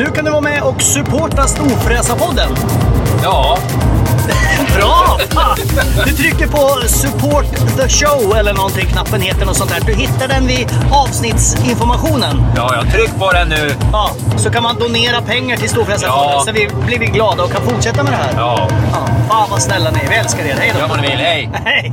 Nu kan du vara med och supporta Storfräsarpodden. Ja, Bra! Fan! Du trycker på support the show eller någonting, knappen heter något sånt där. Du hittar den vid avsnittsinformationen. ja, jag tryck på den nu. Ja, så kan man donera pengar till Storfräsarfonden Ja. så vi blir vi glada och kan fortsätta med det här. Ja, Ja, fan vad snälla ni är. Vi älskar er. Hej då! vad ni vill. Hej! Hej!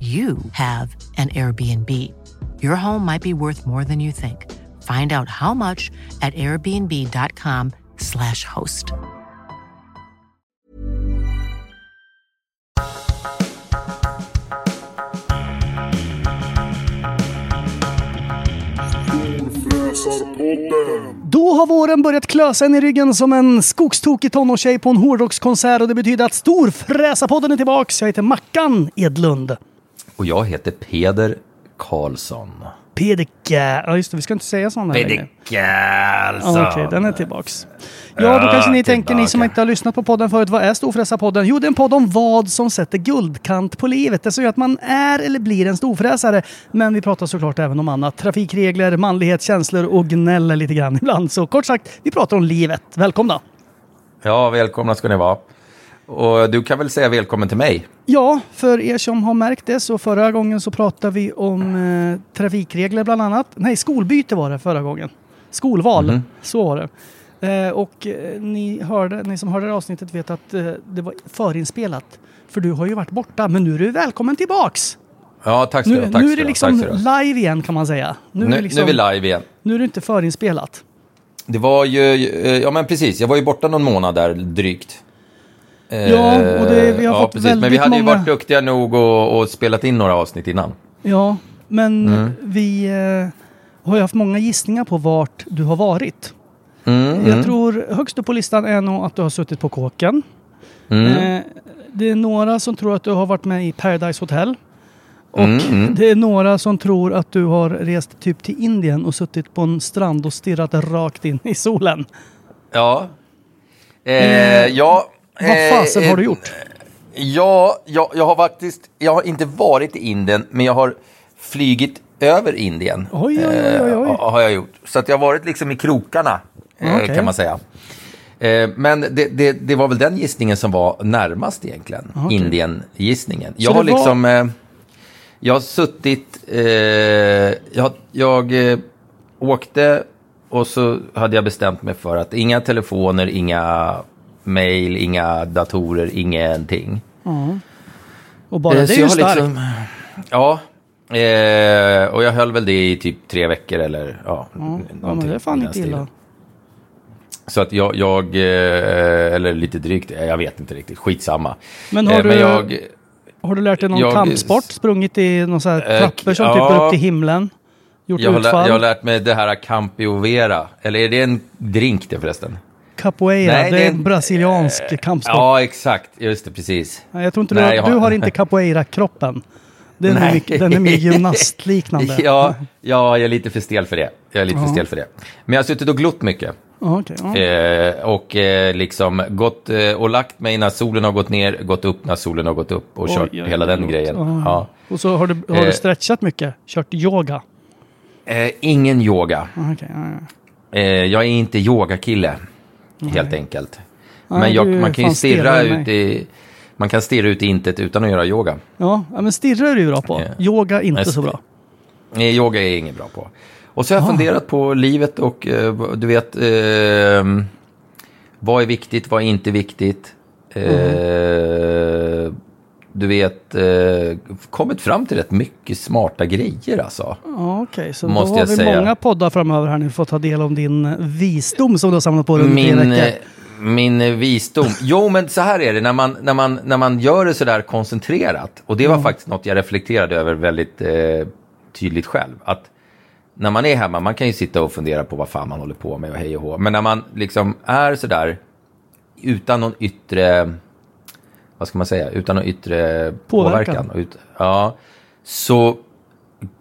you have an Airbnb. Your home might be worth more than you think. Find out how much at airbnb.com/slash host. Då har våren börjat klösa en i ryggen som en skogstokig tonårstjej på en hårdrockskonsert och det betyder att Storfräsarpodden är tillbaks. Jag heter Mackan Edlund. Och jag heter Peder Karlsson. Pedika. Ja just det, vi ska inte säga sådana längre. Peder Karlsson. Ja, Okej, den är tillbaks. Ja, då kanske ni Ja, tänker, ni som inte har lyssnat på podden förut, vad är Storfräsarpodden? Jo, det är en podd om vad som sätter guldkant på livet. Det som gör att man är eller blir en storfräsare. Men vi pratar såklart även om annat. Trafikregler, manlighet, känslor och gnäller lite grann ibland. Så kort sagt, vi pratar om livet. Välkomna! Ja, välkomna ska ni vara. Och du kan väl säga välkommen till mig? Ja, för er som har märkt det så förra gången så pratade vi om eh, trafikregler bland annat. Nej, skolbyte var det förra gången. Skolval, så var det. Eh, och eh, ni, hörde, ni som hörde det avsnittet vet att eh, det var förinspelat. För du har ju varit borta, men nu är du välkommen tillbaks! Ja, tack ska du Nu, ha. Tack nu är det liksom live igen kan man säga. Nu, Nu, är, det liksom, nu är vi live igen. nu är det inte förinspelat. Det var ju, eh, ja men precis, jag var ju borta någon månad där drygt. Eh, Ja, och det- vi har fått Men vi väldigt hade ju många- varit duktiga nog och, och spelat in några avsnitt innan. Ja, men Mm. vi eh, har ju haft många gissningar på vart du har varit. Mm, Jag tror högst upp på listan är nog att du har suttit på kåken. mm. Eh, det är några som tror att du har varit med i Paradise Hotel. Och Mm, mm. det är några som tror att du har rest typ till Indien och suttit på en strand och stirrat rakt in i solen. Ja. Eh, Eh, ja. Vad eh, fasen har eh, du gjort? Ja, jag, jag har faktiskt, jag har inte varit i Indien, men jag har flygit över Indien. Oj, oj, oj, oj. Eh, har jag gjort. Så att jag har varit liksom i krokarna, eh, Okej. kan man säga. Eh, men det, det, det var väl den gissningen som var närmast egentligen. Okej. Indien-gissningen. Jag har var- liksom... Eh, jag har suttit... Eh, jag jag eh, åkte och så hade jag bestämt mig för att inga telefoner, inga mail, inga datorer, ingenting. Och bara Eh, det är ju har starkt. liksom- ja, eh, och jag höll väl det i typ tre veckor eller ja. Ja, ja, men det är fan inte illa. Så att jag, jag eh, eller lite drygt, eh, jag vet inte riktigt, skitsamma. Men har Eh, du- men jag, Har du lärt dig någon Jag- kampsport? Sprungit i här Eh, trappor som ja. typ går upp till himlen? Gjort jag, har, utfall? jag har lärt mig det här Campiovera, eller är det en drink det förresten? Capoeira, Nej, det är en brasiliansk kampsport. Ja, exakt. Just det, precis. Jag tror inte du, Nej, har, jag har- du har inte capoeira-kroppen. Den är, mycket, den är mer gymnastliknande. Ja, ja, jag är lite för stel för det. Jag är lite för Ja. stel för det. Men jag har suttit och glott mycket. Ja, okej, ja. Eh, och eh, liksom gått eh, och lagt mig när solen har gått ner, gått upp när solen har gått upp och Oj, kört oj, hela den förlåt. grejen. Ja. Ja. Och så har du, har du Eh. stretchat mycket? Kört yoga? Eh, ingen yoga. Ja, ja, ja. Eh, jag är inte yogakille, helt enkelt. Nej, Men jag, man kan ju stirra ut i... Man kan stirra ut i intet utan att göra yoga. Ja, men stirra är du bra på. Ja. Yoga inte Jag så bra. Nej, yoga är jag ingen bra på. Och så har jag Ah. funderat på livet och eh, du vet, eh, vad är viktigt, vad är inte viktigt. Eh, Du vet, eh, kommit fram till rätt mycket smarta grejer alltså. Ja, okej. Så Måste då har vi säga. många poddar framöver här nu för att ta del av din eh, visdom som du har samlat på dig under Min, veckor. eh, min eh, visdom. Jo, men så här är det, när man, när man, när man gör det så där koncentrerat, och det var faktiskt något jag reflekterade över väldigt eh, tydligt själv, att när man är hemma, man kan ju sitta och fundera på vad fan man håller på med och hej och hå, men när man liksom är så där utan någon yttre, vad ska man säga, utan någon yttre Påverkan. påverkan, ut, ja, så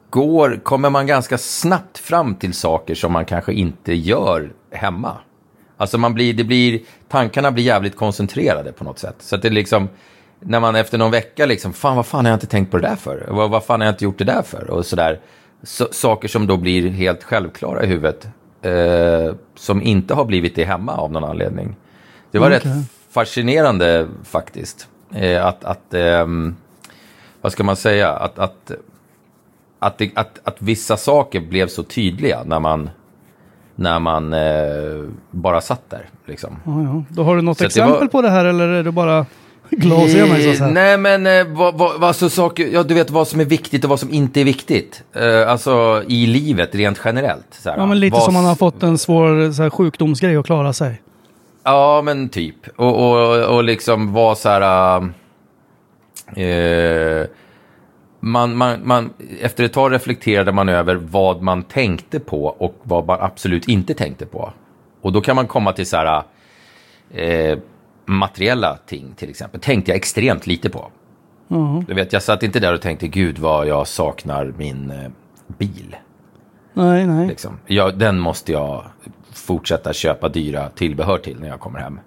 går, kommer man ganska snabbt fram till saker som man kanske inte gör hemma. Alltså man blir, det blir, tankarna blir jävligt koncentrerade på något sätt. Så att det är liksom, när man efter någon vecka liksom, fan vad fan har jag inte tänkt på det där för? Vad, vad fan har jag inte gjort det där för? Och sådär. Så, saker som då blir helt självklara i huvudet. Eh, som inte har blivit det hemma av någon anledning. Det var Okej. rätt fascinerande faktiskt. Eh, att, att ehm, vad ska man säga, att, att, att, att, att vissa saker blev så tydliga när man, när man eh, bara satt där. Liksom. Ja, ja. Då har du något Så att det exempel var- på det här eller är det bara glasögon? Så? Eh, Nej, men eh, vad, vad, vad, så saker, ja, du vet vad som är viktigt och vad som inte är viktigt. Eh, alltså i livet rent generellt. Så här, Ja, men lite vad som man har fått en svår så här, sjukdomsgrej att klara sig. Ja, men typ. Och, och, och liksom vara så här... Eh, man, man, man, efter ett tag reflekterade man över vad man tänkte på och vad man absolut inte tänkte på. Och då kan man komma till så här... Eh, materiella ting till exempel. Tänkte jag extremt lite på. Ja. Du vet, jag satt inte där och tänkte gud vad jag saknar min eh, bil. Nej, nej. Liksom. Jag, den måste jag fortsätta köpa dyra tillbehör till när jag kommer hem.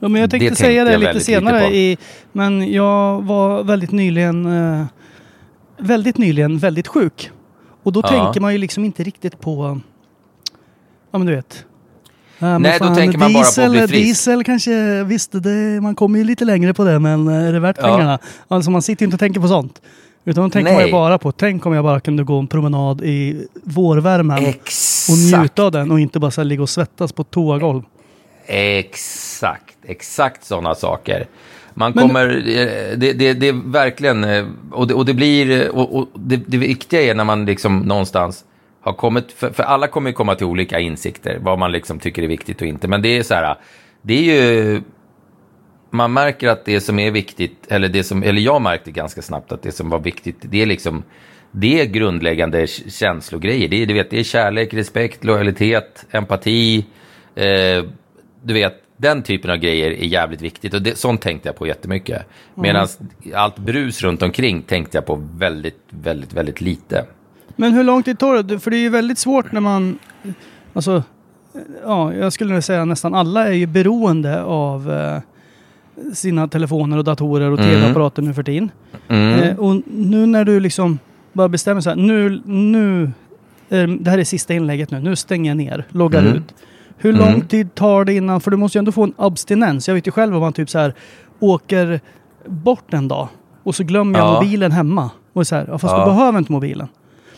Ja, men jag tänkte Det säga det lite lite senare. på. I, men jag var väldigt nyligen, eh, väldigt nyligen väldigt sjuk. Och då Ja. tänker man ju liksom inte riktigt på, ja men du vet. Men Nej, då tänker man bara på att diesel, bli frisk. Diesel kanske, visst det, man kommer ju lite längre på det men är det värt Ja. pengarna? Alltså man sitter ju inte och tänker på sånt. Utan då tänker man ju Nej. bara på, tänk om jag bara kunde gå en promenad i vårvärmen och Exakt. njuta av den och inte bara så ligga och svettas på toagolv. Exakt, exakt sådana saker. Man Men- kommer, eh, det, det, det är verkligen, eh, och det, och det blir, eh, och, och det, det viktiga är när man liksom någonstans har kommit, för, för alla kommer ju komma till olika insikter, vad man liksom tycker är viktigt och inte. Men det är så här, det är ju, man märker att det som är viktigt, eller det som, eller jag märkte ganska snabbt att det som var viktigt, det är liksom, det är grundläggande känslogrejer. Det är, du vet, det är kärlek, respekt, lojalitet, empati, eh, du vet, den typen av grejer är jävligt viktigt och det, sånt tänkte jag på jättemycket. Medan allt brus runt omkring tänkte jag på väldigt, väldigt, väldigt lite. Men hur lång tid tar det? För det är ju väldigt svårt när man... Alltså, ja, jag skulle nog säga nästan alla är ju beroende av eh, sina telefoner och datorer och Mm. tv-apparater nu för tiden. Mm. Eh, och nu när du liksom bara bestämmer så här, nu, nu, eh, det här är sista inlägget nu, nu stänger jag ner, loggar Mm. ut. Hur Mm. lång tid tar det innan, för du måste ju ändå få en abstinens. Jag vet ju själv om man typ så här åker bort en dag och så glömmer jag Ja. mobilen hemma. Och så här, ja, fast Ja. du behöver inte mobilen.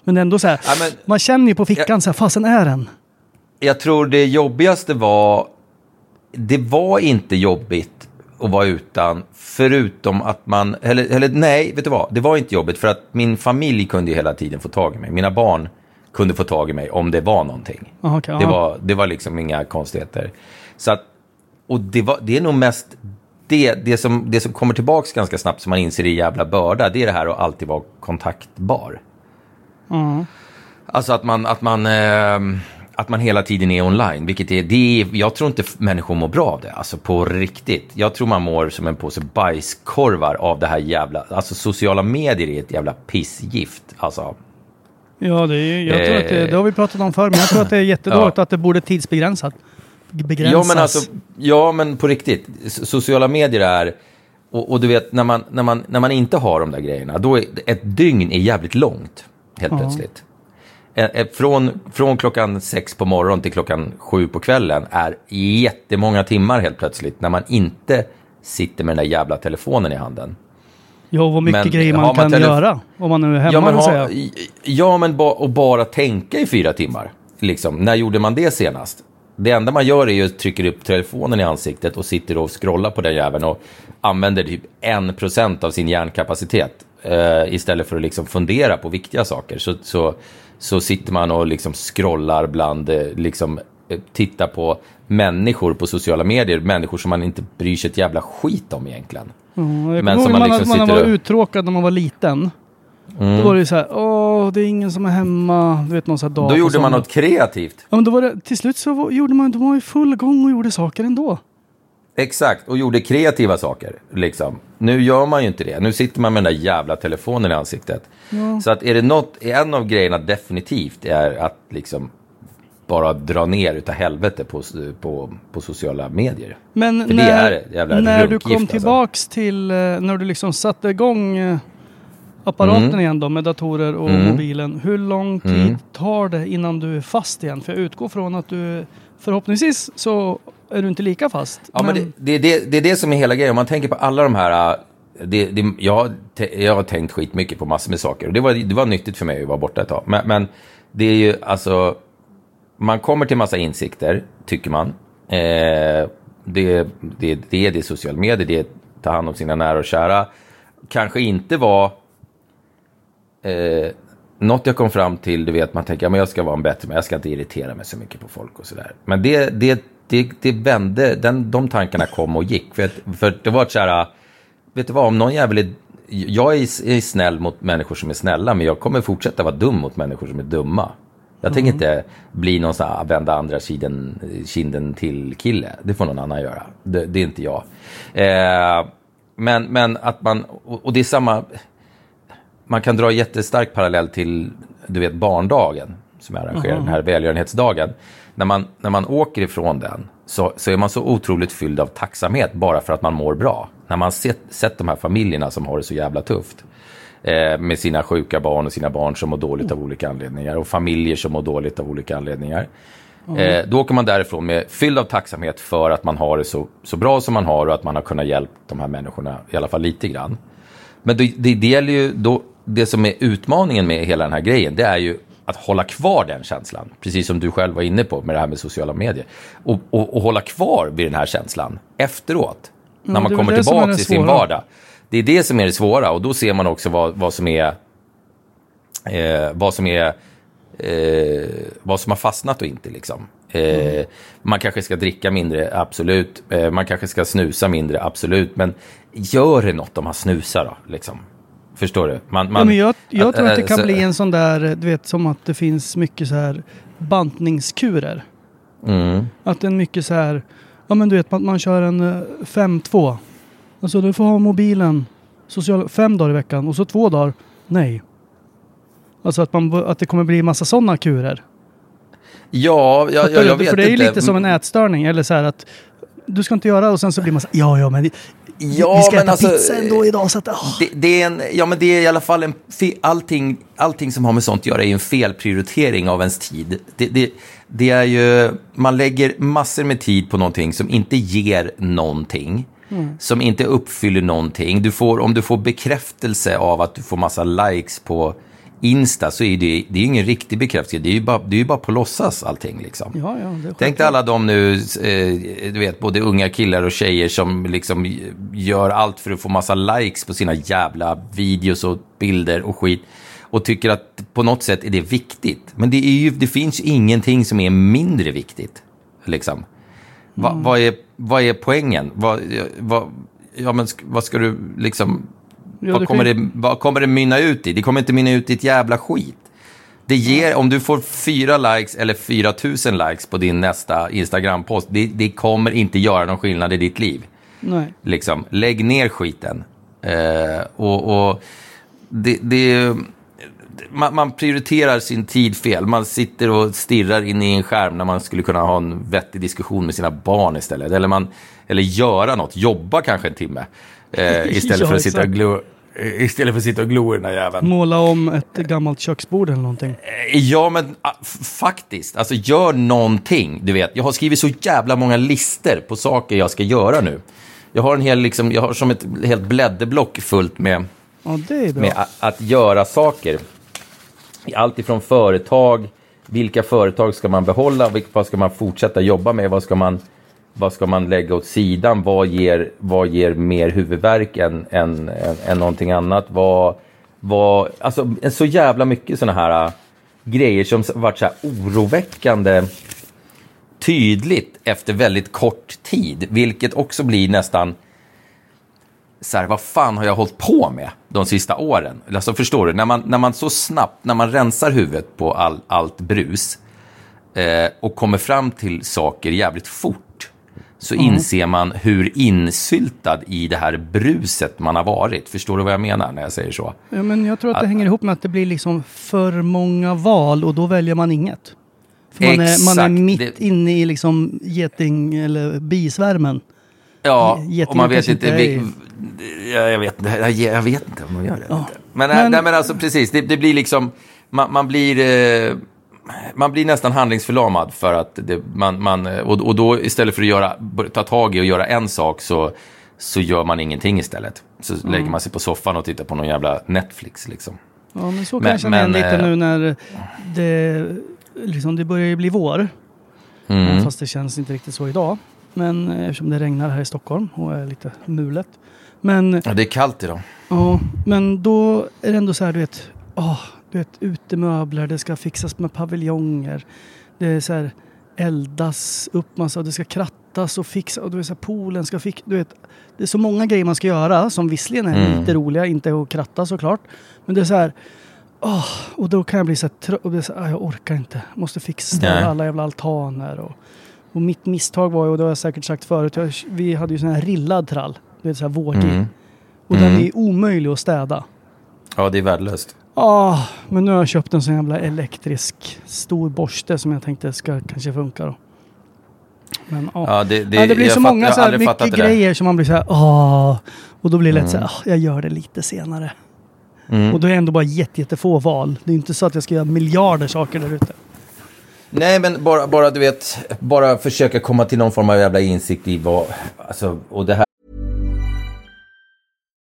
Men ändå så här, Ja, men- man känner ju på fickan så här, fasen är den? Jag tror det jobbigaste var, det var inte jobbigt att vara utan, förutom att man, eller, eller nej, vet du vad, det var inte jobbigt för att min familj kunde ju hela tiden få tag i mig. Mina barn kunde få tag i mig om det var någonting. Okej, Det var, det var liksom inga konstigheter. Så att, och det, var, det är nog mest det, det, som, det som kommer tillbaka ganska snabbt som man inser är jävla börda. Det är det här att alltid vara kontaktbar. Ja. Alltså att man, att man, eh, att man hela tiden är online, vilket är, det är, jag tror inte människor mår bra av det, alltså på riktigt. Jag tror man mår som en påse bajskorvar av det här jävla, alltså sociala medier är ett jävla pissgift, alltså. Ja, det, är, jag tror att det, det har vi pratat om förr, men jag tror att det är jättedåligt Ja. att det borde tidsbegränsat. Begränsas. Ja men, alltså, ja, men på riktigt. Sociala medier är... Och, och du vet, när man, när, man, när man inte har de där grejerna, då är ett dygn är jävligt långt, helt Ja. plötsligt. Eh, eh, Från, från klockan sex på morgonen till klockan sju på kvällen är jättemånga timmar helt plötsligt, när man inte sitter med den där jävla telefonen i handen. Ja, vad mycket men grejer man, man kan telef- göra. Om man nu är hemma, Ja, men, ha, ja, men ba, och bara tänka i fyra timmar. Liksom. När gjorde man det senast? Det enda man gör är ju att trycker upp telefonen i ansiktet och sitter och scrollar på den jäveln och använder typ 1% av sin hjärnkapacitet. Eh, istället för att liksom fundera på viktiga saker så, så, så sitter man och liksom scrollar bland, eh, liksom, eh, tittar på människor på sociala medier, människor som man inte bryr sig ett jävla skit om egentligen. Ja, jag Men som man, man liksom man var och- Mm. uttråkad när man var liten. Då var det ju så här, åh, det är ingen som är hemma. Du vet, någon sån här dag Då gjorde man något kreativt. Ja, men då var det, till slut så var, gjorde man, de var i full gång och gjorde saker ändå. Exakt, och gjorde kreativa saker. Liksom. Nu gör man ju inte det. Nu sitter man med den där jävla telefonen i ansiktet. Så att är det något, en av grejerna definitivt är att liksom bara dra ner utav helvete på, på, på sociala medier. Men För det när, är ett jävla när du kom alltså. tillbaks till, eh, när du liksom satte igång eh, apparaten Mm. igen då med datorer och mobilen. Hur lång tid tar det innan du är fast igen? För jag utgår från att du förhoppningsvis så är du inte lika fast. Ja, men, det, det, är det, det är det som är hela grejen. Om man tänker på alla de här... äh, Det, det, jag, jag har tänkt skitmycket på massor med saker. Och det var, det var nyttigt för mig att vara borta ett tag. Men, men det är ju alltså... Man kommer till massa insikter, tycker man. Eh, det, det, det är det sociala medier, det är att ta hand om sina nära och kära. Kanske inte var... Eh, något jag kom fram till, du vet, man tänker ja, men jag ska vara en bättre, men jag ska inte irritera mig så mycket på folk och sådär. Men det, det, det, det vände, den, de tankarna kom och gick. För, för det var så här, vet du vad, om någon jävel är, jag är, är snäll mot människor som är snälla, men jag kommer fortsätta vara dum mot människor som är dumma. Jag tänker inte bli någon sån här vända andra kinden, kinden till kille. Det får någon annan göra. Det, det är inte jag. Eh, men, men att man, och, och det är samma, man kan dra jättestark parallell till, du vet, barndagen som jag arrangerar, den här välgörenhetsdagen. När man, när man åker ifrån den så, så är man så otroligt fylld av tacksamhet bara för att man mår bra. När man sett, sett de här familjerna som har det så jävla tufft. Eh, med sina sjuka barn och sina barn som mår dåligt av olika anledningar och familjer som mår dåligt av olika anledningar. Eh, då åker man därifrån med fylld av tacksamhet för att man har det så, så bra som man har och att man har kunnat hjälpa de här människorna i alla fall lite grann. Men det, det, det gäller ju då, det som är utmaningen med hela den här grejen, det är ju att hålla kvar den känslan. Precis som du själv var inne på med det här med sociala medier. Och, och, och hålla kvar vid den här känslan efteråt. när det man kommer tillbaka i sin vardag. Det är det som är det svåra och då ser man också vad, vad som är eh, vad som är eh, vad som har fastnat och inte. Liksom. Eh, Man kanske ska dricka mindre, absolut. Eh, man kanske ska snusa mindre, absolut. Men gör det något om man snusar då? Liksom. Förstår du? Man, man, ja, men jag, jag tror att det eh, kan så- bli en sån där, du vet som att det finns mycket så här bantningskurer. Mm. Att det är mycket så här, ja men du vet man, man kör en eh, 5-2. Alltså du får ha mobilen social, fem dagar i veckan och så två dagar, nej. Alltså att, man, att det kommer bli massa sådana kurer. Ja, jag, Fattar jag, vet För det är ju inte. lite som en ätstörning. Eller så här att du ska inte göra och sen så blir man så ja ja men Ja, vi ska men äta alltså, pizza ändå idag så att ah. Det, det, är en, ja, men det är i alla fall en fe, allting, allting som har med sånt att göra är en felprioritering av ens tid. Det, det, det är ju, man lägger massor med tid på någonting som inte ger någonting. Som inte uppfyller någonting. Du får, om du får bekräftelse av att du får massa likes på Insta så är det, det är ingen riktig bekräftelse. Det är ju bara, det är bara på låtsas allting liksom. Ja, ja, Tänk dig alla de nu, eh, du vet, både unga killar och tjejer som liksom gör allt för att få massa likes på sina jävla videos och bilder och skit. Och tycker att på något sätt är det viktigt. Men det, är ju, det finns ingenting som är mindre viktigt. Liksom. Va, vad, är, vad är poängen? Vad, vad, ja, men vad ska du liksom... Ja, vad, kommer kan det, vad kommer det mynna ut i? Det kommer inte mynna ut i ett jävla skit. Det ger, om du får fyra likes eller 4000 likes på din nästa Instagram-post, det, det kommer inte göra någon skillnad i ditt liv. Nej. Liksom, lägg ner skiten. Eh, och, och det, det, man, man prioriterar sin tid fel. Man sitter och stirrar in i en skärm när man skulle kunna ha en vettig diskussion med sina barn istället. Eller, man, eller göra något, jobba kanske en timme. Eh, istället, Ja, för att sitta och glo, eh, istället för att sitta och glo i den här jäveln. Måla om ett gammalt köksbord eller någonting. Eh, Ja, men ah, faktiskt. Alltså, gör någonting. Du vet, jag har skrivit så jävla många lister på saker jag ska göra nu. Jag har en hel, liksom, jag har som ett helt blädderblock fullt med, Ja, med a- att göra saker. Allt ifrån företag, vilka företag ska man behålla, vilka, vad ska man fortsätta jobba med, vad ska man, vad ska man lägga åt sidan, vad ger, vad ger mer huvudvärk än, än, än, än någonting annat, vad, vad, alltså så jävla mycket sådana här äh, grejer som varit så här oroväckande tydligt efter väldigt kort tid, vilket också blir nästan så här, vad fan har jag hållit på med de sista åren? Alltså förstår du, när man, när man så snabbt, när man rensar huvudet på all, allt brus eh, och kommer fram till saker jävligt fort, så inser man hur insyltad i det här bruset man har varit. Förstår du vad jag menar när jag säger så? Ja, men jag tror att det hänger ihop med att det blir liksom för många val och då väljer man inget. För man, är, man är Exakt. mitt Det- inne i liksom geting eller bisvärmen. Ja, Getingar och man vet inte... Vi, jag, jag, vet, jag, jag vet inte om de gör det. Ja. Men, Men- nej, men alltså precis, det, det blir liksom... Man, man blir... Eh, man blir nästan handlingsförlamad för att det, man, man och, och då istället för att göra, ta tag i och göra en sak så, så gör man ingenting istället. Så Mm. lägger man sig på soffan och tittar på någon jävla Netflix liksom. Ja, men så kan Men- jag känna men, lite eh, nu när det, liksom, det börjar ju bli vår. Mm. Fast det känns inte riktigt så idag. Men eh, eftersom det regnar här i Stockholm och är lite mulet. Men, Ja, det är kallt idag. ja, men då är det ändå så här, du vet, åh, du vet, utemöbler, det ska fixas med paviljonger. Det är så här, eldas upp massa, det ska krattas och fixas och du vet, så här, poolen ska. Du vet, det är så många grejer man ska göra som visserligen är Mm. lite roliga, inte att kratta såklart. Men det är så här, åh, och då kan jag bli så här, trö- och det är så här, ah, jag orkar inte, måste fixa Nej. alla jävla altaner. Och, och mitt misstag var ju, och det har jag säkert sagt förut, jag, vi hade ju sån här rillad trall, du vet så här vårdig. Mm. Och Mm. den är omöjlig att städa. Ja, det är värdelöst. Ah, men nu har jag köpt en sån jävla elektrisk stor borste som jag tänkte ska kanske funka då. Men ah. Ja, det, det, ja, det blir så fatt- många så här, mycket grejer som man blir så här, ah. Och då blir det lätt så här, Mm. ah, jag gör det lite senare. Mm. Och då är det ändå bara jätte, jättefå val. Det är inte så att jag ska göra miljarder saker där ute. Nej, men bara, bara du vet, bara försöka komma till någon form av jävla insikt i vad, alltså, och det här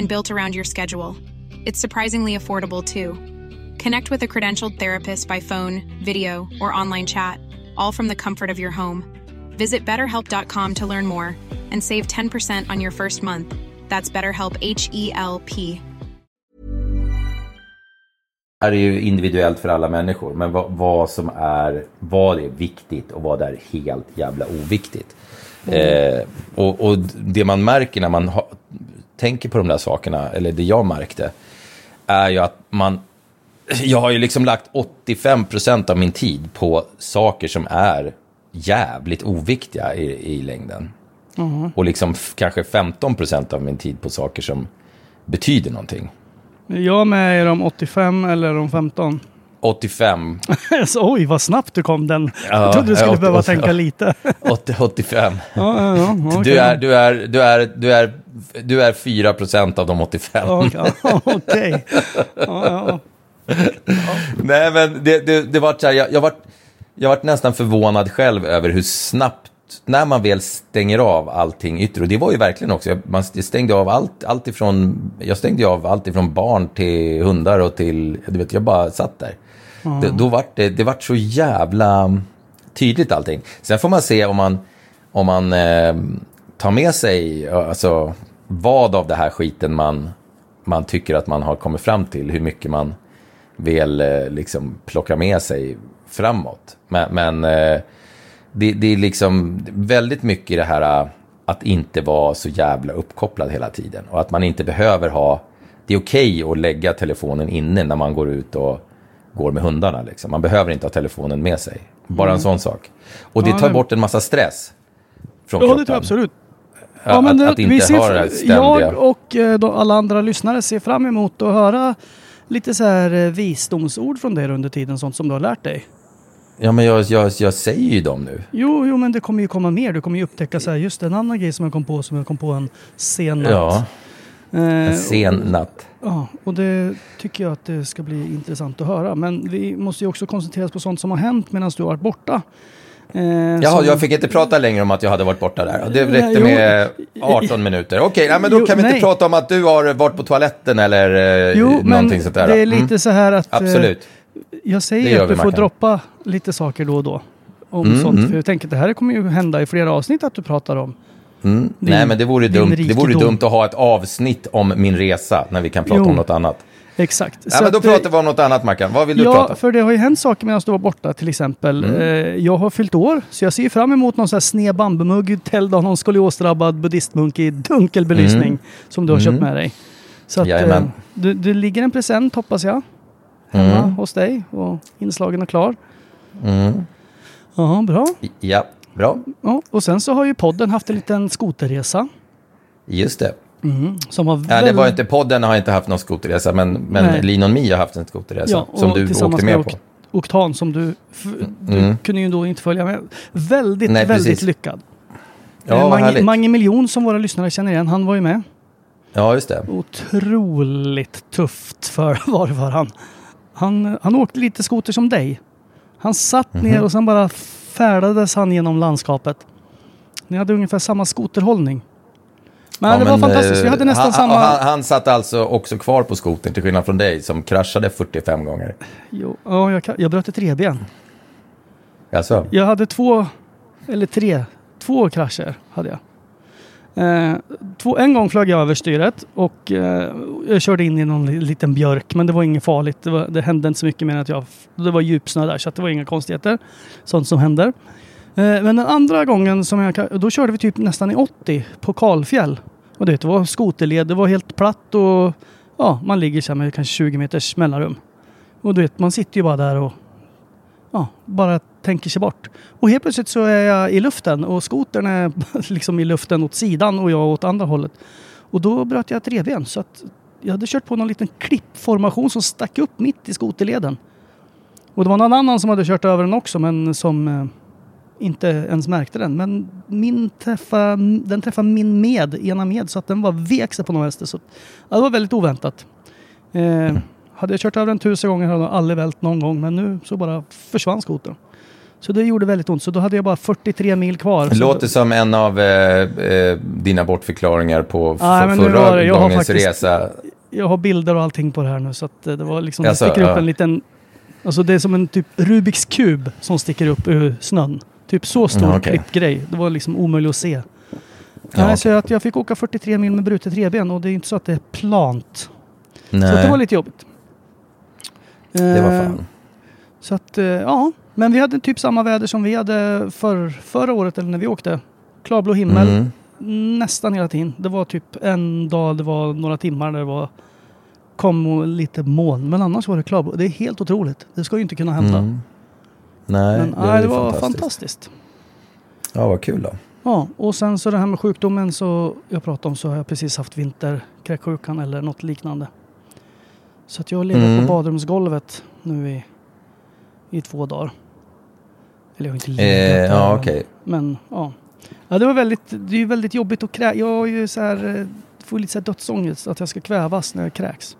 and built around your schedule. It's surprisingly affordable too. Connect with a credentialed therapist by phone, video, or online chat, all from the comfort of your home. Visit betterhelp.com to learn more and save 10% on your first month. That's BetterHelp H E L P. är ju individuellt för alla människor. Men vad, vad som är, vad är viktigt och vad är helt jävla oviktigt. Eh, och, och det man märker när man ha, tänker på de där sakerna, eller det jag märkte, är ju att man, jag har ju liksom lagt 85% av min tid på saker som är jävligt oviktiga i, i längden. Och liksom kanske 15% av min tid på saker som betyder någonting. Är jag med i de 85 eller de 15? 85. så, oj, vad snabbt du kom den. Ja, jag trodde du skulle ja, behöva åt- tänka lite. 80, 85. ja, ja, ja, okej. Du är, du är, du är, du är, du är 4 procent av de 85. Okej. Ja. Nej, men det, det, det var så här, jag, jag var jag vart nästan förvånad själv över hur snabbt, när man väl stänger av allting yttre, och det var ju verkligen också, man stängde av allt, allt ifrån, jag stängde av allt ifrån barn till hundar och till, du vet, jag bara satt där. Det, då vart det, det vart så jävla tydligt allting. Sen får man se om man, om man eh, tar med sig, alltså vad av det här skiten man, man tycker att man har kommit fram till, hur mycket man vill eh, liksom plocka med sig framåt. Men, men eh, det, det är liksom väldigt mycket i det här eh, att inte vara så jävla uppkopplad hela tiden. Och att man inte behöver ha, det är okej att lägga telefonen inne när man går ut och går med hundarna. Liksom. Man behöver inte ha telefonen med sig. Bara en sån sak. Och det Mm. Ja, tar bort en massa stress. Från Ja, det kroppen. jag absolut. Ja, att, det- att inte vi ser, ha det här ständiga... Jag och eh, de, alla andra lyssnare ser fram emot att höra lite så här eh, visdomsord från dig under tiden, sånt som du har lärt dig. Ja, men jag, jag, jag säger ju dem nu. Jo, jo, men det kommer ju komma mer. Du kommer ju upptäcka så här, just en annan grej som jag kom på, som jag kom på en sen natt. Ja, Eh, en sen natt. Ja, och det tycker jag att det ska bli intressant att höra. Men vi måste ju också koncentrera oss på sånt som har hänt medan du har varit borta. Eh, Jaha, som- jag fick inte prata längre om att jag hade varit borta där. Det räckte jo. med 18 minuter. Okej, nej, men då Jo, kan vi inte nej. prata om att du har varit på toaletten eller eh, Jo, men någonting sånt där. det är lite Mm, så här att... eh, Absolut. Jag säger att vi, du får droppa lite saker då och då. Om Mm, sånt. mm. För jag tänker att det här kommer ju hända i flera avsnitt att du pratar om. Mm. din- nej, men det vore, dumt. det vore dumt att ha ett avsnitt om min resa när vi kan prata Jo. om något annat. Exakt. Ja, men då att, eh, pratar vi om något annat, Mackan. Vad vill du Ja, prata om? för det har ju hänt saker medan du var borta till exempel. Mm. Eh, jag har fyllt år, så jag ser fram emot någon sån här sned bambumugg täld av någon skoliosdrabbad buddhistmunk i dunkel belysning Mm. som du har köpt Mm. med dig. Så att, eh, det, det ligger en present hoppas jag hemma Mm. hos dig och inslagen är klar. Mm. Ja, bra. Ja, bra. Ja, och sen så har ju podden haft en liten skoterresa. Just det. Som var Ja, det väldigt... var inte, podden har inte haft någon skoterresa, men, men Nej. Lean on Me har haft en skoterresa Ja, som du åkte med med på. Ok- Oktan som du, du Mm. kunde ju då inte följa med. Väldigt, Nej, väldigt precis. lyckad. Ja, Eh, Mange. Mange Miljon som våra lyssnare känner igen, han var ju med. Ja, just det. Otroligt tufft för var för han. han. Han åkte lite skoter som dig. Han satt Mhm. ner och sen bara färdades han genom landskapet. Ni hade ungefär samma skoterhållning. Men Ja, det var fantastiskt. Vi eh, hade nästan han, samma... Han, han satt alltså också kvar på skotern till skillnad från dig som kraschade 45 gånger. Jo, ja, jag, jag bröt ett revben. Alltså, Jag hade två, eller tre, två krascher hade jag. Eh, två, en gång flög jag över styret och eh, jag körde in i någon liten björk men det var inget farligt. Det, var, det hände inte så mycket mer än att jag, det var djupsnö där så att det var inga konstigheter. Sånt som händer. Eh, men den andra gången som jag, då körde vi typ nästan i 80 på kalfjäll. Och det, det var skoterled, det var helt platt och ja, man ligger så här med kanske 20 meters mellanrum. Och du vet, man sitter ju bara där och ja, bara tänker sig bort. Och helt plötsligt så är jag i luften och skotern är liksom i luften åt sidan och jag åt andra hållet. Och då bröt jag ett revben så att jag hade kört på någon liten klippformation som stack upp mitt i skoterleden. Och det var någon annan som hade kört över den också men som eh, inte ens märkte den. Men min träffa, den träffade min med, ena med, så att den var vek sig på något vänster. Så, ja, det var väldigt oväntat. Eh, hade jag kört över den tusen gånger hade jag aldrig vält någon gång men nu så bara försvann skotern. Så det gjorde väldigt ont. Så då hade jag bara 43 mil kvar. det låter som en av eh, eh, dina bortförklaringar på Nej, förra det- jag har gångens faktiskt- resa. Jag har bilder och allting på det här nu så att eh, det var liksom, det Jaså, sticker upp ja. en liten, alltså det är som en typ Rubiks kub som sticker upp ur snön. Typ så stor Ja, okej. klippgrej. Det var liksom omöjligt att se. Ja, Nej, Så att jag fick åka 43 mil med brutet revben och det är inte så att det är plant. Nej, Så det var lite jobbigt. Det var Eh, fan. Så att, eh, ja. Men vi hade typ samma väder som vi hade för, förra året eller när vi åkte. Klarblå himmel Mm. nästan hela tiden. Det var typ en dag, det var några timmar där det var kom lite moln. Men annars var det klarblå. Det är helt otroligt. Det ska ju inte kunna hända. Mm. Nej, Men det, nej, det var fantastiskt. fantastiskt. Ja, vad kul då. Ja, och sen så det här med sjukdomen så jag pratade om så har jag precis haft vinterkräksjukan eller något liknande. Så att jag har legat Mm. på badrumsgolvet nu i i två dagar. Eller jag har inte Eh, legat där, ja, men- okej. Men ja. Ja, det var väldigt, det är ju väldigt jobbigt att kräkas. Jag har ju så här, eh, får lite så här dödsångest att jag ska kvävas när jag kräks.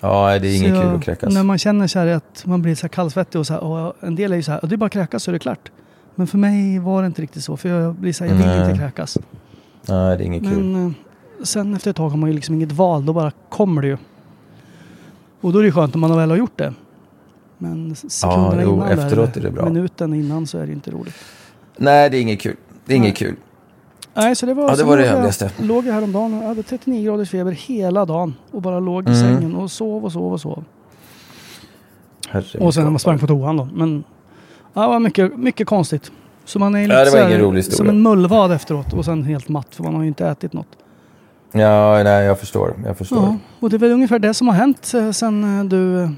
Ja, det är inget kul att kräkas. När man känner så här att man blir så här kallsvettig och så här, och en del är ju så här, "Ja, det är bara att kräkas så är det klart. Men för mig var det inte riktigt så, för jag blir så här, jag vill Nej. inte kräkas. Nej, det är inget kul. Men eh, sen efter ett tag har man ju liksom inget val, då bara kommer det ju. Och då är det skönt om man väl har gjort det. Men sekunderna jo, innan, där, efteråt är det bra. minuten innan så är det inte roligt. Nej, det är inget kul. Det är inget Nej. kul. Nej, så det var, Ja, det var det jag-. Låg jag häromdagen och hade 39 graders feber hela dagen. Och bara låg i Mm. sängen och sov och sov och sov. Herre Och sen när man sprang på toan då. Men ja, det var mycket, mycket konstigt. Så man är lite Ja, det var ingen rolig historia. som en mullvad efteråt och sen helt matt för man har ju inte ätit något. Ja, nej, jag förstår. Jag förstår. Ja, och det är väl ungefär det som har hänt eh, sen eh, du eh,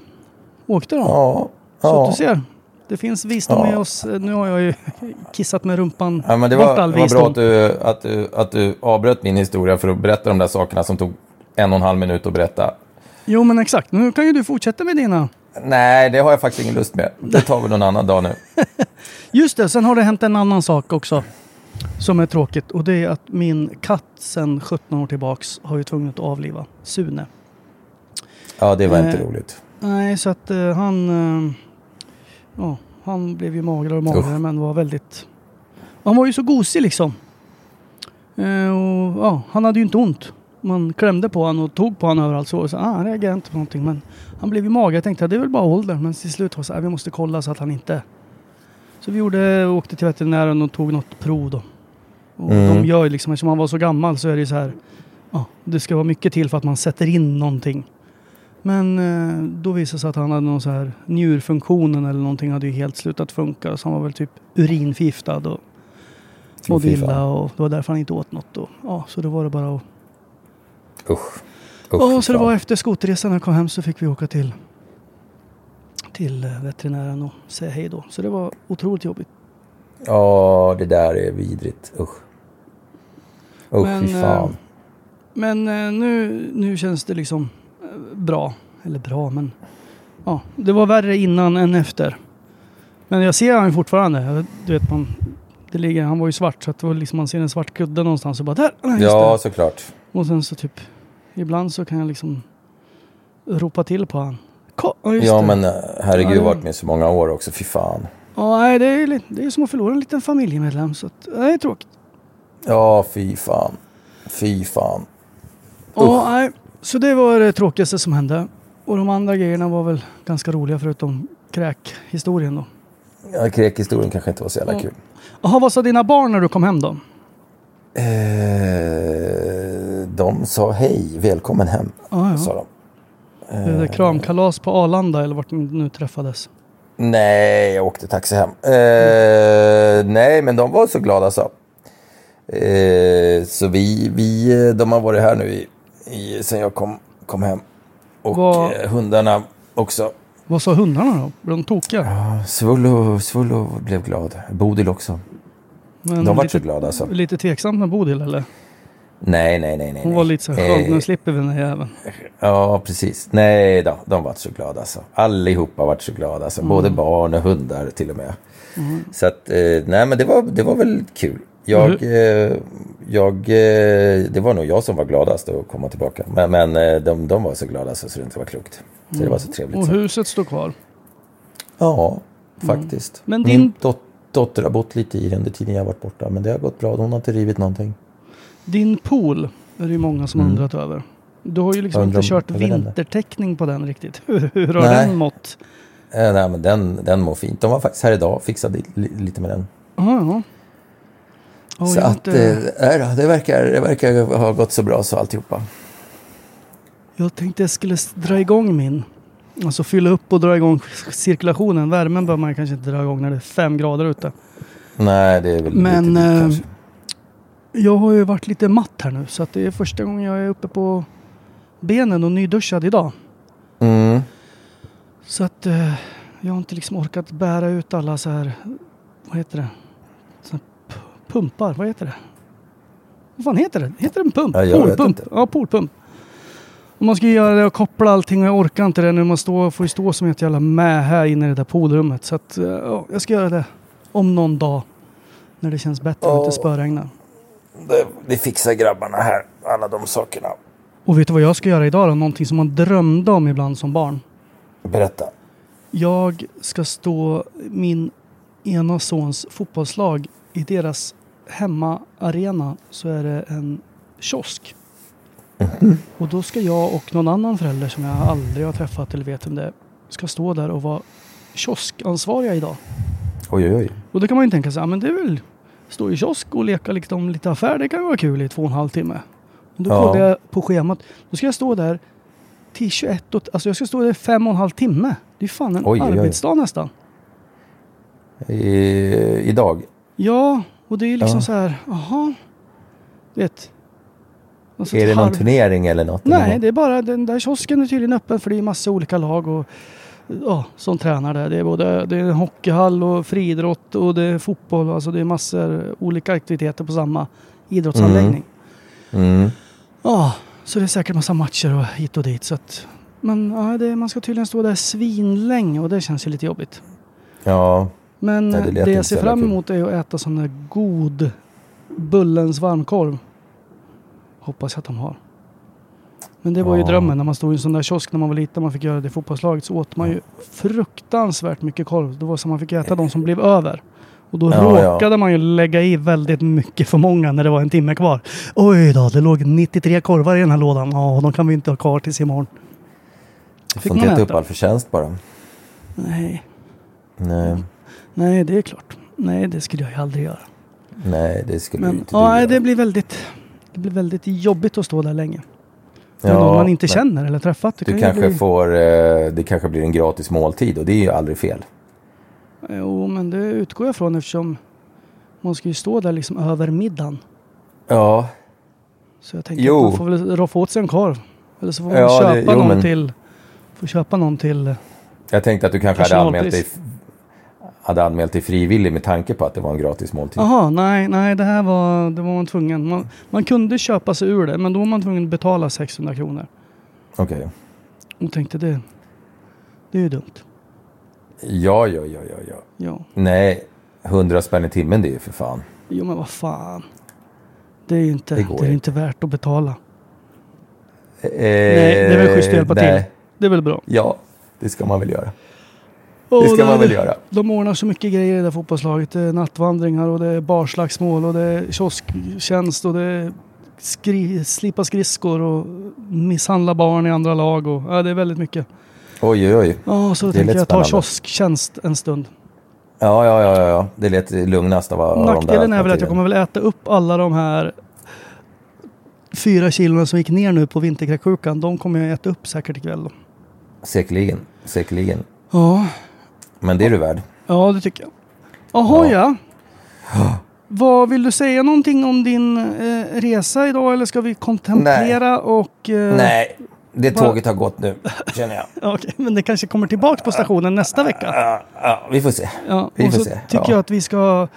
åkte då. Ja. Så ja. du ser. Det finns visdom Ja. med oss. Nu har jag ju kissat med rumpan Ja, men det bort var, all det var bra att du, att, du, att du avbröt min historia för att berätta de där sakerna som tog en och en halv minut att berätta. Jo men exakt. Nu kan ju du fortsätta med dina. Nej, det har jag faktiskt ingen lust med. Det tar vi någon annan dag nu. Just det, sen har det hänt en annan sak också. Som är tråkigt och det är att min katt sen 17 år tillbaks har ju tvungen att avliva Sune. Ja, det var inte Eh, roligt. Nej, så att eh, han... eh, ja, han blev ju magrare och magrare men var väldigt... Han var ju så gosig liksom. Eh, och, ja, han hade ju inte ont. Man klämde på honom och tog på honom överallt så. och så ah, han reagerade inte på någonting. Men han blev ju mager. Jag tänkte att det är väl bara ålder. Men till slut var det så här, vi måste kolla så att han inte... Så vi gjorde, åkte till veterinären och tog något prov då. Och Mm. de gör ju liksom, eftersom han var så gammal så är det så här... Ja, det ska vara mycket till för att man sätter in någonting. Men eh, då visade det sig att han hade någon så här njurfunktionen eller någonting hade ju helt slutat funka. Så han var väl typ urinförgiftad och mådde illa och det var därför han inte åt något. Och, ja, så det var det bara att... Usch. Usch Ja, så det var efter skoterresan när jag kom hem så fick vi åka till till eh, veterinären och säga hej då. Så det var otroligt jobbigt. Ja, det där är vidrigt. Usch. Usch, Men, fy fan. eh, Men eh, nu, nu känns det liksom eh, bra. Eller bra, men ja, det var värre innan än efter. Men jag ser han fortfarande. Du vet, man, det ligger, han var ju svart så att det var liksom, man ser en svart kudde någonstans och bara där! ja, det. såklart. Och sen så typ, ibland så kan jag liksom ropa till på han. Ko- Ja, men herregud, Ja, det- varit med så många år också. Fy fan. Ja, det är, det är som att förlora en liten familjemedlem. Så att, det är tråkigt. Ja, fy fan. Fy fan. Ja, nej. Så det var det tråkigaste som hände. Och de andra grejerna var väl ganska roliga förutom kräkhistorien då. Ja, kräkhistorien kanske inte var så jävla Ja. kul. Jaha, vad sa dina barn när du kom hem då? Eh, de sa hej, välkommen hem. Ja, ja. Sa de. Det kramkalas på Arlanda eller vart ni nu träffades? Nej, jag åkte taxi hem. Eh, nej, men de var så glada så. Eh, så vi, vi, de har varit här nu i, i, sen jag kom, kom hem. Och Vad- eh, hundarna också. Vad sa hundarna då? Blev de tokiga? Svullo, Svullo blev glad. Bodil också. Men De var lite, så glada alltså. Lite tveksamt med Bodil eller? Nej, nej, nej, nej. Hon var lite så här, Eh, nu slipper vi den här jäveln. Ja, precis. Nej då, de var så glada alltså. Allihopa varit så glada alltså. Både Mm. barn och hundar till och med. Så att, eh, nej men det var, det var väl kul. Jag, eh, jag, det var nog jag som var gladast att komma tillbaka. Men, men de, de var så glada så, så det inte var klokt. Så det var så trevligt. Och Så. huset står kvar. Ja, faktiskt. Men Min din- dot, dotter har bott lite i den under tiden jag har varit borta. Men det har gått bra. Hon har inte rivit någonting. Din pool är det ju många som Mm. undrat över. Du har ju liksom inte kört vintertäckning på den riktigt. Hur, hur har Nej. den mått? Eh, nej, men den, den mår fint. De var faktiskt här idag och fixade li, lite med den. Ja, ja. Ja, så att, inte- eh, det, verkar, det verkar ha gått så bra så alltihopa. Jag tänkte jag skulle dra igång min. Alltså fylla upp och dra igång cirkulationen. Värmen bör man kanske inte dra igång när det är fem grader ute. Nej, det är väl Men lite eh, kanske. Jag har ju varit lite matt här nu. Så att det är första gången jag är uppe på benen och nyduschad idag. Mm. Så att eh, jag har inte liksom orkat bära ut alla så här, vad heter det? Så pumpar, vad heter det? Vad fan heter det? Heter det en pump? Ja, inte. Ja, poolpump. Om man ska göra det och koppla allting och jag orkar inte det nu. Man står, får ju stå som ett jävla med här inne i det där poolrummet. Så att, eh, ja, jag ska göra det om någon dag. När det känns bättre och inte spöregnar. Det, det fixar grabbarna här, alla de sakerna. Och vet du vad jag ska göra idag då? Någonting som man drömde om ibland som barn. Berätta. Jag ska stå min ena sons fotbollslag i deras hemmaarena så är det en kiosk. Och då ska jag och någon annan förälder som jag aldrig har träffat eller vet vem det är ska stå där och vara kioskansvariga idag. Oj, oj, oj. Och då kan man ju tänka sig, ja men det är väl stå i kiosk och leka liksom lite affär, det kan vara kul i två och en halv timme. Och då Ja. kollade jag på schemat, då ska jag stå där till 21, och, alltså jag ska stå där fem och en halv timme. Det är fan en Oj, oj, oj. arbetsdag nästan. I, idag? Ja, och det är liksom Ja. så här, jaha. Vet. Alltså Är det någon halv- turnering eller något? Nej, det är bara den där kiosken är tydligen öppen för det är massa olika lag och ja, som tränar där. Det är både det är hockeyhall och friidrott och det är fotboll. Alltså det är massor olika aktiviteter på samma idrottsanläggning. Mm. Ja, så det är säkert massa matcher och hit och dit. Så att, men ja, det, man ska tydligen stå där svinlänge och det känns ju lite jobbigt. Ja, Men Nej, det det, jag ser fram emot är att äta sån där god Bullens varmkorv. Hoppas jag att de har. Men det var ju Ja. drömmen när man stod i en sån där kiosk när man var liten. Man fick göra det i fotbollslaget. Så åt man ju fruktansvärt mycket korv. Det var som man fick äta de som blev över. Och då Ja, ja. råkade man ju lägga i väldigt mycket för många när det var en timme kvar. Oj då, det låg 93 korvar i den här lådan. Ja, de kan vi inte ha kvar tills imorgon. du Fick får inte äta upp all förtjänst bara. Nej, Nej, nej det är klart. Nej, det skulle jag ju aldrig göra. nej det skulle Men inte du ja, nej, göra. det blir väldigt det blir väldigt jobbigt att stå där länge. Med Ja, någon man inte känner eller träffat. Det Du kan kanske bli... får, eh, det kanske blir en gratis måltid och det är ju aldrig fel. Jo, men det utgår jag från eftersom man ska ju stå där liksom över middagen. Ja, Så jag tänker Jo. att man får väl roffa åt sig en korv. Eller så får man Ja, det- köpa jo, någon men- till. Får köpa någon till. jag tänkte att du kanske hade anmält, dig. Hade anmält dig frivillig med tanke på att det var en gratis måltid. Jaha, nej, nej, det här var, det var man tvungen. Man, man kunde köpa sig ur det, men då var man tvungen att betala 600 kronor. Okej. Och tänkte det, det är ju dumt. Ja, ja, ja, ja, ja. Ja. Nej, 100 spänn i timmen det är ju för fan. Jo men vad fan. Det är ju inte, Det det är inte värt att betala. Eh, Nej, det är väl schysst att hjälpa till. nej. Det är väl bra. Ja, det ska man väl göra. Det ska man väl göra. De ordnar så mycket grejer i det där fotbollslaget. Det är nattvandringar och det är barslagsmål och det är kiosktjänst och det är skri, slipa skridskor och misshandla barn i andra lag. Och, ja, det är väldigt mycket. Oj, oj, oj. Ja, så Det tänker jag ta kiosktjänst en stund. Ja, ja, ja, ja. Det lät lugnast av, av Nackdelen är väl att jag kommer väl äta upp alla de här fyra kilona som gick ner nu på vinterkräksjukan. De kommer jag äta upp säkert ikväll. Då. Säkerligen, säkerligen. Ja, Men det är du värd. Ja, det tycker jag. Jaha, Ja. ja. Vad Vill du säga någonting om din eh, resa idag eller ska vi kontemplera och... Eh, Nej, det vad- tåget har gått nu, känner jag. Okej, men det kanske kommer tillbaka på stationen nästa vecka. Ja, ja, vi får se. Ja, vi och får så se. tycker Ja. jag att vi ska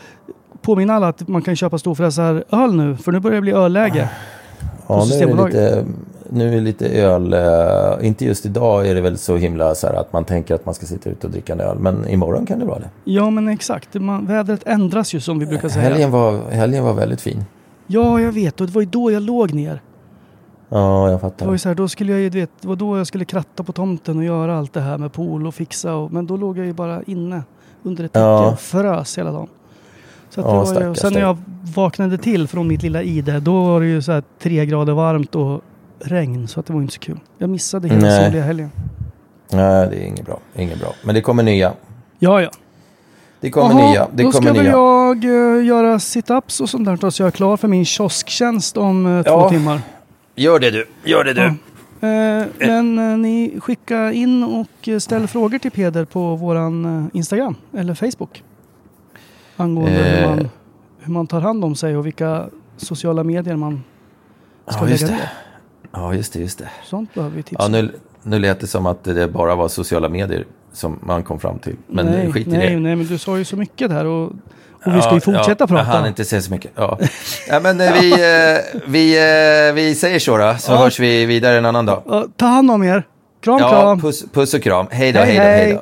påminna alla att man kan köpa storfräsar öl nu, för nu börjar det bli ölläge. Ja, nu är det lite, nu är det lite öl. eh, inte just idag är det väl så himla så här att man tänker att man ska sitta ute och dricka en öl. Men imorgon kan det vara det. Ja, men exakt. Man, vädret ändras ju som vi brukar säga. Helgen var, helgen var väldigt fin. Ja, jag vet. Och det var ju då jag låg ner. Ja, jag Det fattar. var ju så här, då skulle jag ju, du vet, det var då jag skulle kratta på tomten och göra allt det här med pool och fixa. Och, men då låg jag ju bara inne under ett täcke Ja. och frös hela dagen. Så Ja, det stackars sen när jag vaknade till från mitt lilla ide, då var det ju så här tre grader varmt och regn. Så att det var inte så kul. Jag missade hela Nej. soliga helgen. Nej, det är inget bra. Inget bra. Men det kommer nya. Ja, ja. Det kommer Jaha, nya. Det då kommer ska nya. jag eh, göra sit-ups och sånt där. Så jag är klar för min kiosktjänst om eh, två Ja. timmar. Gör det du. Gör det du. Eh, men eh, ni skicka in och ställ frågor till Peder på våran Instagram eller Facebook. Angående hur, man, hur man tar hand om sig och vilka sociala medier man ska Ja, lägga det. ner. Ja, just det, just det. Sånt behöver vi tips Ja, nu, nu lät det som att det bara var sociala medier som man kom fram till. Men nej, skit i nej, det. nej, men du sa ju så mycket där och, och vi ska ju fortsätta ja, prata. Jag hann inte säga så mycket. Ja. ja, men eh, vi, eh, vi, eh, vi säger så då, så Ja. hörs vi vidare en annan dag. Ja, ta hand om er. Kram, Ja, kram. puss, puss och kram. Hej då, Hej, hej då, hej hej. då.